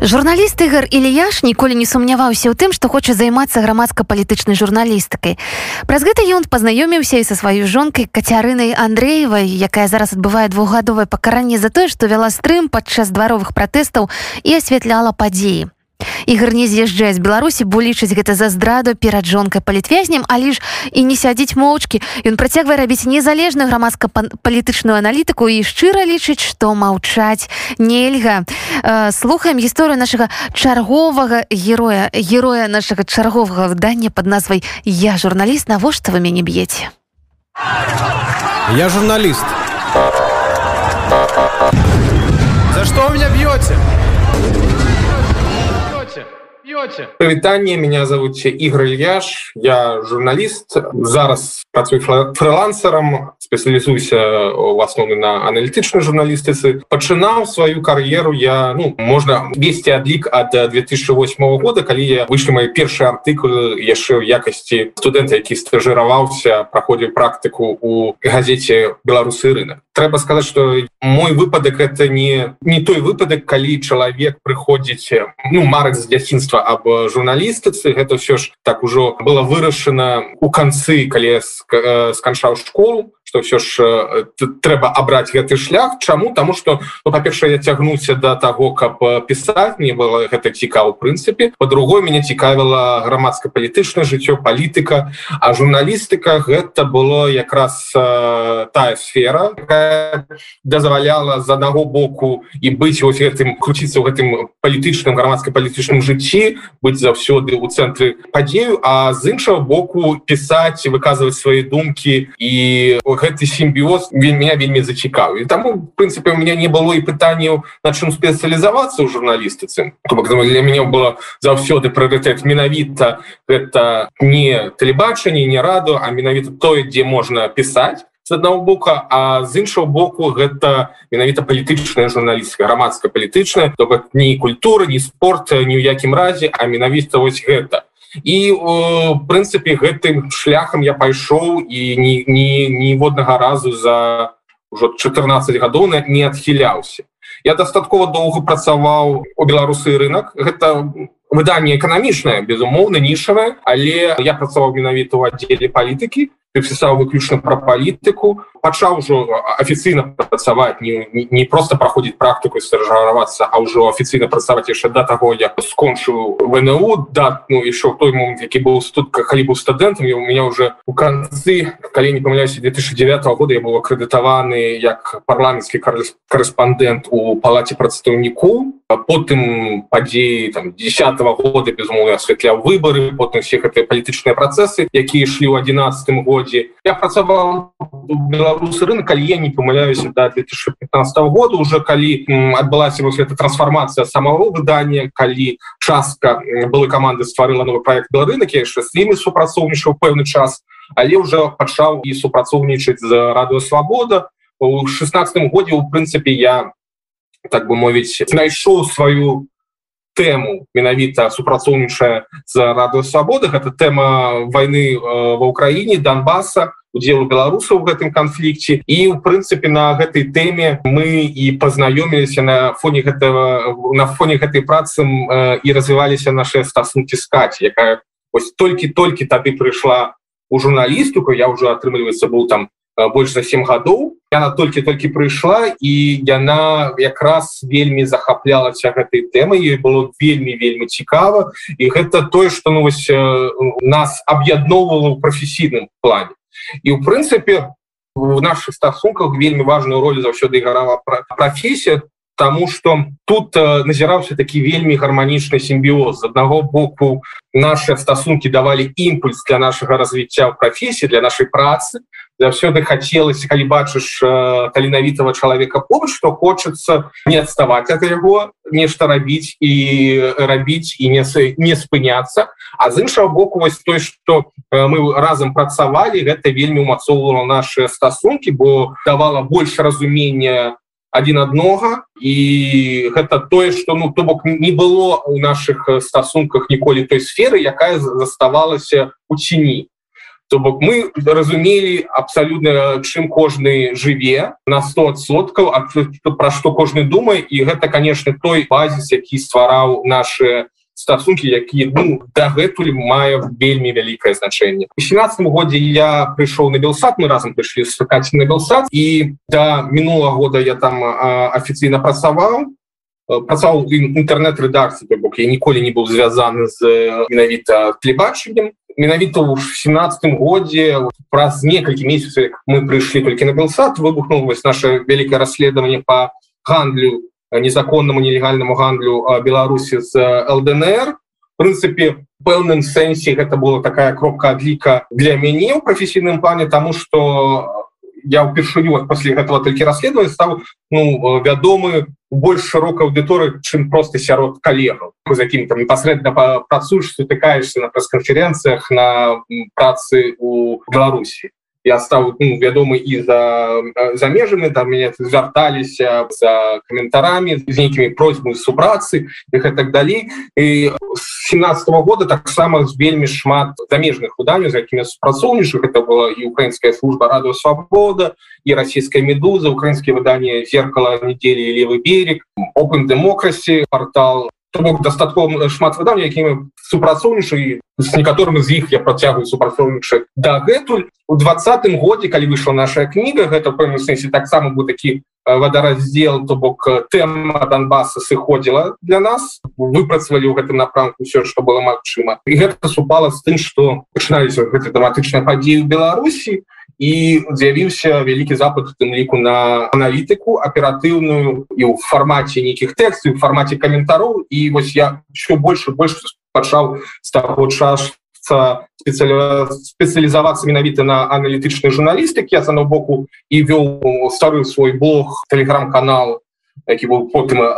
журналіст ігор ільяш ніколі не сумняваўся ў тым што хоча займацца грамадска-палітычнай журналістыкай. Праз гэта ён пазнаёміўся і са сваёй жонкай кацярынай андреевай якая зараз адбывае двухгадовае пакаранне за тое што вяла стрым падчас дваровых пратэстаў і асвятляла падзеі ігор не з'язджае з беларусі бо лічыць гэта за здраду перад жонкай палітвязнем але ж і не сядзіць моўчкі. Ён працягвае рабіць незалежную грамадска-палітычную аналітыку і шчыра лічыць што маўчаць нельга. Э, слухаем гісторыю нашага чарговага героя героя нашага чарговага выдання под назвай я журналіст навошта вы мяне б'еце? Я журналіст. За что у меня б'ёце пьете? Привитание, меня зовут Игорь Ильяш, я журналист, зараз працую фрилансером, специализуюсь в основном на аналитичной журналистице. Починал свою карьеру я, ну, можно вести отлик от 2008 года, когда я вышли мои первые артикулы еще в якости студента, который стажировался, проходил практику у газете «Белорусский рынок». Треба сказать, что мой выпадок это не, не той выпадок, когда человек приходит, ну, марок с детства аб журналістыцы. Гэта ўсё ж так ужо было вырашана у канцы калі сканчаў школу что все ж э, трэба абраць гэты шлях. Чаму? Тому что ну, па-першае я цягнуся до того каб пісаць. Мне было гэта цікава прынцыпе. По-другой мяне цікавіла грамадска-палітычнае жыццё палітыка. А журналістыка гэта было якраз э, тая сфера дазваляла з аднаго боку і быць вось гэтым круціцца ў гэтым палітычным грамадска-палітычным жыцці быць заўсёды у цэнтры падзею а з іншага боку пісаць выказваць свае думкі і у гэты сімбіоз меня вельмі зацікаў і таму прынцыпе у меня не было і пытанняў на чым спецыялізавацца ў журналістыцы для мяне было заўсёды прыоритет менавіта гэта не тэлебачанне не раду а менавіта тое дзе можна пісаць аднаго бока а з іншого боку гэта менавіта палітычная журналістка грамадска-палітычная то бок ні культура ні спорт ні ў якім разе а менавіта вось гэта і в прынцыпе гэтым шляхам я пайшоў і ніводнага разу за ўжо 14 гадоў не адхіляўся. Я дастаткова доўга працаваў у беларусы рынок гэта выданне эканамічнае безумоўна нішавае але я працаваў менавіта ў аддзеле палітыкі пісаў выключна пра палітыку пачаў ужо афіцыйна працаваць не, не, не просто праходзіць практыку стажаравацца а ўжо афіцыйна працаваць яшчэ да таго як скончыў вНУ да ну ішоў той момант які быў студка калі быў студэнтам і у меня уже у канцы калі не памыляюся 2009 года я быў акрэдытаваны як парламенцкі корэспондэнт у палаце прадстаўніку. Потым падзеі там 10 -го года безмоўна асвятляў выборы потым всех гэтыя палітычныя працэсы якія ішлі ў 11 годзе. Я працаваў беларусы рынок калі я не памыляюся до 2015 года уже калі адбылася вось эта трансформацыя самого выдания калі частка былой команды стварыла новый проект беларынак яшчэ с імі супрацоўнічаў пэўны час але уже пачаў і супрацоўнічаць за радыо свабода у 16 годзе у прынцыпе я так бы мовіць знайшоў сваю тэму менавіта супрацоўнічае за радыо свабоды гэта тэма войны э, ва ўкраіне донбаса удзелу беларусаў у гэтым канфлікце. І у прынцыпе на гэтай тэме мы і пазнаёміліся на фоне гэтага на фоне гэтай працы э, і развіваліся наши стасункі скаць якая ось толькі-толькі тады прыйшла у журналістыку. Я уже атрымліваецца быў там Э, больш за 7 гадоў. Яна толькі-толькі прыйшла і яна якраз вельмі захаплялася гэтай тэмай. Ёй было вельмі вельмі цікава. І гэта тое што ну вось нас аб'ядноўвала ў прафесійным плане і ў прынцыпе в наших стасунках вельмі важную ролю заўсёды гарала прафесія Таму что тут э, назіраўся такі вельмі гарманічны сімбіоз з аднаго боку наши стасункі давалі імпульс для нашага развіцця ў прафесіі для нашай працы заўсёды хацелася калі бачыш э, таленавітого чалавека побач что хочется не адставаць от яго нешта рабіць і рабіць і не не спыняться. А з іншого боку вось той что э, мы разам працавалі гэта вельмі умацоўвала наши стасункі бо давала больше разумення один аднога і гэта тое что ну то бок не было у наших стасунках ніколі той сферы якая заставалася у ціні то бок мы разумелі абсалютна чым кожны жыве на 100соткаў пра што кожны думае. І гэта конечно той базіс які ствараў наши стасункі якія ну дагэтуль мае вельмі вялікае значэнне. У 17 годзе я прыйшоў на белсад мы разам прыйшлі сукаць на белсад і до мінулого года я там афіцыйна працаваў працаваў інтэрнэт-рэдакцыі бок. Я ніколі не быў звязаны з менавіта тлебачаннем менавіта ў семнадцатым годзе праз некалькі месяцаў мы прыйшлі толькі на белсад выбухнул вось наше вялікае расследаванне по гандлю незаконнаму нелегальнаму гандлю беларусі з лднр. Прынцыпе пэўным сэнсе гэта была такая кропка адліка для мяне ў прафесійным плане тому что я ўпершыню пасля гэтага толькі расследаваць стаў ну вядомы больш шырокай аўдыторыі чым просто сярод калегаў з якім там непасрэдна працуеш сутыкаешься на прэс-канферэнцыях на працы у беларусі я стаў ну, вядомы і за за межамі там мяне звярталіся за каментарамі з нейкімі просьбы супрацы іх і так далей і с 17 -го года таксама з вельмі шмат замежных уданняў за якімі супрацоўнічых это была і украінская служба радыо свабода і расійская медуза украінскія выданні зеркала недзелі левы берег open демокрасі портал бок дастаткова шмат выданняў якімі супрацоўнічай з некаторымі з іх я працягваю супрацоўнічаць дагэтуль. У двадцатым годзе калі выйшла наша кніга гэта пэўны сэнсе таксама быў такі вадараздзел то бок тэма донбаса сыходзіла для нас. Выпрацавалі ў гэтым напрамку все что было магчыма. І гэта супала з тым что пачыналіся гэты драматычныя падзеі ў беларусі. і з'явіўся вялікі запад тым ліку на аналітыку аператыўную і ў фармаце нейкіх тэкстаў у фармаце каментароў і вось я що больше больше пачаў з таго часу спецыялізавацца менавіта на аналітычнай журналістыкі я на боку і вёў стары свой блог телеграм-канал які быў потым э,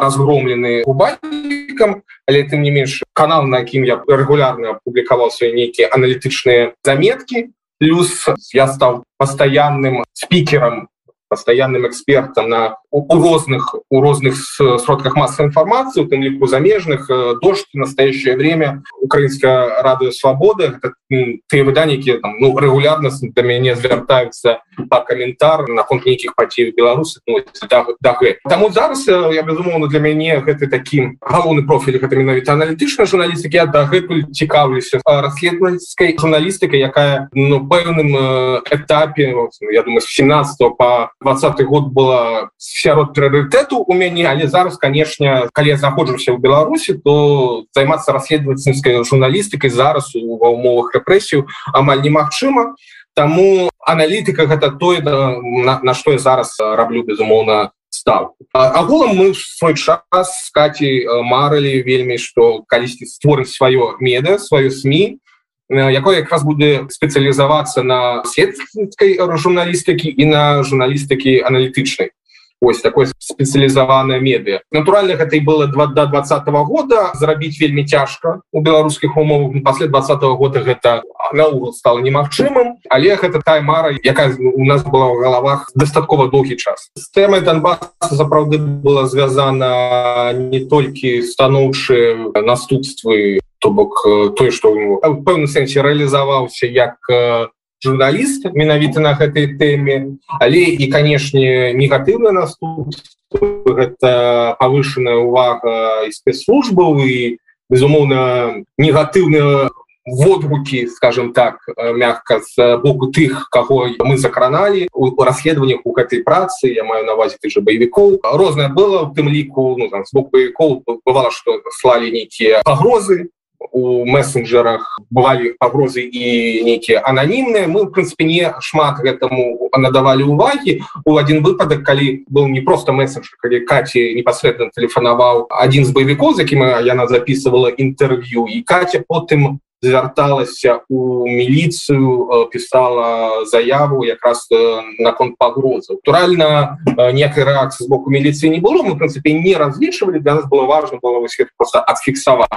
разгромлены губайкам але тым не менш канал на якім я регулярна публікаваў свае нейкія аналітычныя заметкі плюс я стал постоянным спикером постоянным экспертом на у розных у розных сродках массовой информации у лику замежных э, дождь в настоящее время украинская радыо свободы ты выданники ну, регулярно до мяне звяртаются по комментар наконт нейкіх потей беларусы ну, да, да, тому зараз э, я безумоўно для мяне гэты таким галоўны профиль это менавіта аналітычная журналістыкі я дагэтуль цікаўлюся расследовательской журналістыкай якая ну пэўным э, этапе я думаю с 17 по 20 год была сярод прыоритету у мяне але зараз конечно калі знаходжуся в беларуси то займацца расследовательской журналістыкай зараз у ва умовах рэпрэсію амаль немагчыма. Таму аналітыка гэта тое на, на што я зараз раблю безумоўна став агулам мы свой час каці марылі вельмі што калісьці створыць сваё меда сваю сМ якое якраз будзе спецыялізавацца на сеткай журналістыкі і на журналістыкі аналітычнай? Ось такой спецыялізаваная медыа. Натуральных это і было два до двадцатого года. Зрабіць вельмі цяжка у беларускіх умовах. Пасля двадцатого года гэта наогул стало немагчымым. Але гэта тая мара якая у нас была в галавах дастаткова доўгі час. С тэмай донбас сапраўды было звязана не толькі станоўчыя наступствы то бок той что пэўны сэнсе реалізаваўся як журналіст менавіта на гэтай тэме але і канешне негатыўна наступ гэта павышаная увага і спецслужбаў і безумоўна негатыўная водгукі скажем так мягка з боку тых кого мы закраналі у расследаваннях у гэтай працы я маю навазе ты же баевікоў рознае было в тым ліку ну, там, з боку баевікоў бывало что слалі нейкія пагрозы у мессенджерах бывалі пагрозы і нейкія ананімныя мы в прынцыпе не шмат гэтаму надавалі увагі у один выпадак калі был не просто месседж калі каці непасрэдна тэлефанаваў один з баевікоў з якім яна записывала інтэрв'ю і каця потым звярталася у міліцыю пісала заяву якраз наконт пагрозы. Натуральна некай рэакцыі з боку міліцыі не было. Мы прынцыпе не разлічвалі для нас было важно было просто адфіксаваць.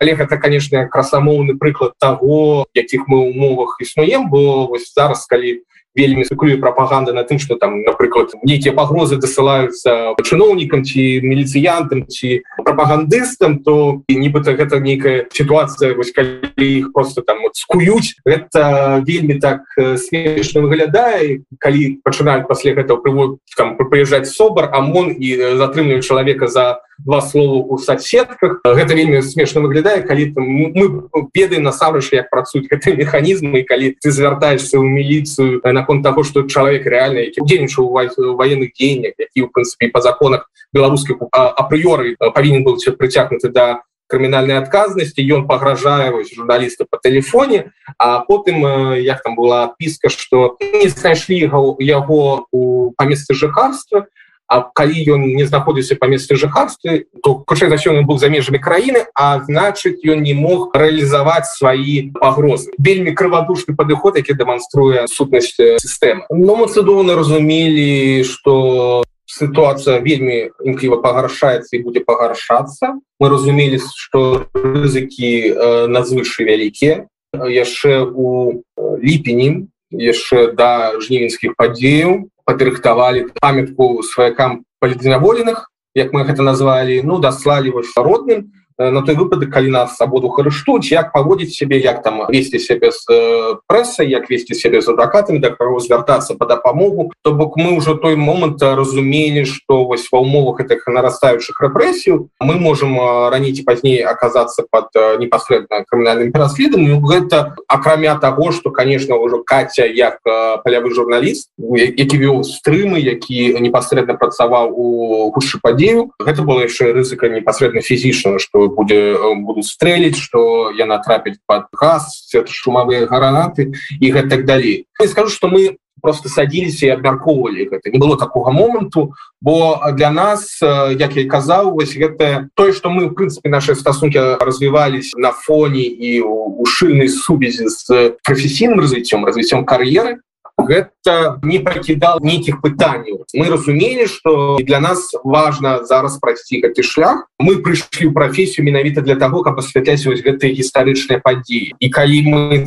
Але гэта конечно красамоўны прыклад того якіх мы умовах існуем бо вось зараз калі вельмі спекулюе прапаганда на тым что там напрыклад нейкія пагрозы дасылаюцца чыноўнікам ці міліцыянтам ці прапагандыстам то нібыта гэта нейкая сітуацыя вось калі іх просто там вот, скуюць это вельмі так смешна выглядае. Калі пачынаюць пасля гэтага прывод там прыязджаць собар амон і затрымліваюць чалавека за два слова у соцсетках гэта вельмі смешна выглядае калі там, мы ведаем насамрэч як працуюць гэты механізмы калі ты звяртаешься ў міліцыю наконт того что чалавек реально які удзельнічаў у военных дзеяннях які у прынцыпе по законах беларускіх апрыёры павінен быў прыцягнуты да крымінальнай адказнасці ён пагражае журналіста по телефоне а потым як там была адпіска что не знайшлі яго у па месцы жыхарства А калі ён не знаходзіўся па месцы жыхарстве то кручэй за ён быў за межамі краіны а значыць ён не мог рэалізаваць свае пагрозы. Вельмі крывадушны падыход які дэманструе сутнасць сістэмы. Но мы цудоўна разумелі что ситуация вельмі імкліва пагаршаецца і будзе пагаршацца. Мы разумелі что рызыкі э, надзвычай вялікія. Яшчэ у ліпені яшчэ да жнівенскіх падзеяў падрыхтавалі памятку сваякам палітзняволеных як мы гэта назвалі ну даслалі вось родным на той выпадак калі нас абоду харыштуць як паводзіць сябе як там весці сябе з прэсай як весці сябе з адвакатамі да каго звяртацца по дапамогу то бок мы ўжо той момант разумелі что вось ва умовах гэтых нарастаючых рэпрэсіў мы можем раней ці пазней аказацца под непасрэдна крымінальным пераследам гэта акрамя того что конечно ўжо каця як палявы журналіст які вёў стрымы які непасрэдна працаваў у гушы падзею гэта было яшчэ рызыка непасрэдна фізічна что будзе э, будуць стрэліць что яна трапіць под газ шумавыя гранаты і гэта так далей я скажу что мы просто садились і абмяркоўвалі гэта. Не было такого моманту бо для нас э, як я казаў вось гэта тое что мы в прынцыпе наши стасунки развівались на фоне і у шыльнай сувязі з професійным развіццём развіццём кар'еры гэта не пакідал нейкіх пытанняў мы разумелі что для нас важно зараз прайсці гэты шлях. Мы прыйшлі ў прафесію менавіта для того каб асвятляць вось гэтыя гістарычныя падзеі і калі мы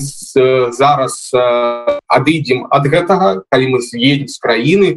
зараз адыдзем ад гэтага калі мы з'едем з краіны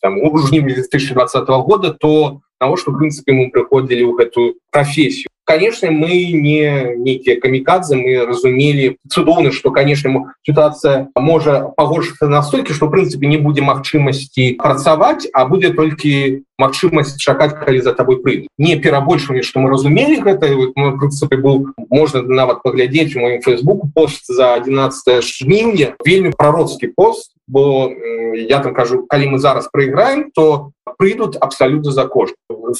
там у жніўні 2020 года то навошта в прынцыпе мы прыходзілі ў гэтую прафесію конечно мы не некие камикадзе мы разумели цудоўно что конечно ситуация можа погоршиться настойки что в принципе не будем магчымасти працаваць а будет только магчымасць чакать калі за тобой пры не перабольшванне что мы разумели гэта в принципе был можно нават поглядеть в моем фейсбуку пост за 11 жніўня вельмі прородский пост бо я там кажу калі мы зараз проиграем то прыйдут абсолютно за кошт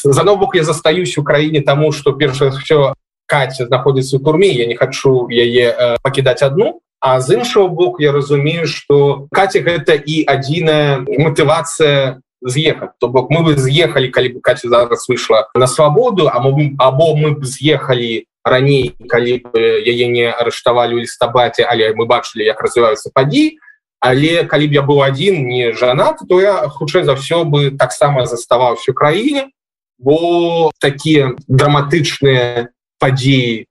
за новых я застаюсь у краіне тому что першае все катя знаходіцца у турме я не хочу яе э, пакідаць одну. А з іншого боку я разумею что катя гэта і адзіная мотывация з'ехать. То бок мы бы з'ехали калі бы катя зараз выйшла на свабоду а мы або мы б з'ехали раней калі яе не арыштавалі у лістабаце але мы бачылі як развіваюцца падзеі але калі б я быў адзін не жанат то я хутчэй за ўсё бы таксама заставаўся у краіне бо такія драматычныя падзеі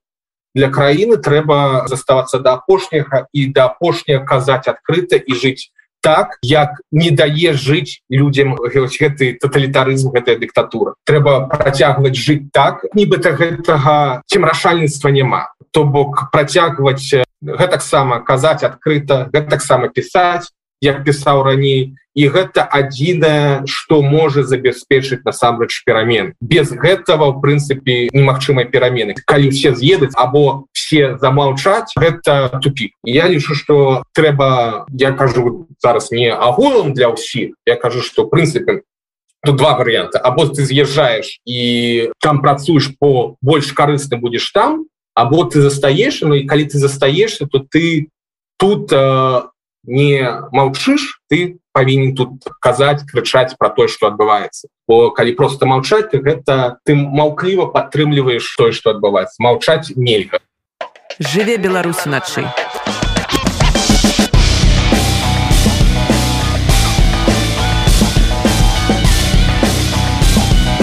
для краіны трэба заставацца да апошняга і да апошняга казаць адкрыта і жыць так як не дае жыць людям гэты тоталітарызм гэтая дыктатура. Трэба працягваць жыць так нібыта гэтага цемрашальніцтва няма. То бок працягваць гэтаксама казаць адкрыта гэтаксама пісаць як пісаў раней і гэта адзінае што можа забяспечыць насамрэч перамен. Без гэтага в прынцыпе немагчымай перамены. Калі все з'едуць або все замаўчаць гэта тупик я лічу что трэба я кажу зараз не агулам для ўсіх я кажу что прынцыпе тут два варианта або ты з'язджаешь і там працуеш по больш карысны будешь там або ты застаешься Ну і калі ты застаешься то ты тут э, не маўчыш ты павінен тут казаць крычаць про тое что адбываецца бо калі просто маўчаць ты гэта ты маўкліва падтрымліваеш тое что адбываецца маўчаць нельга жыве беларусі начай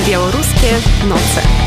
беларускія ноцы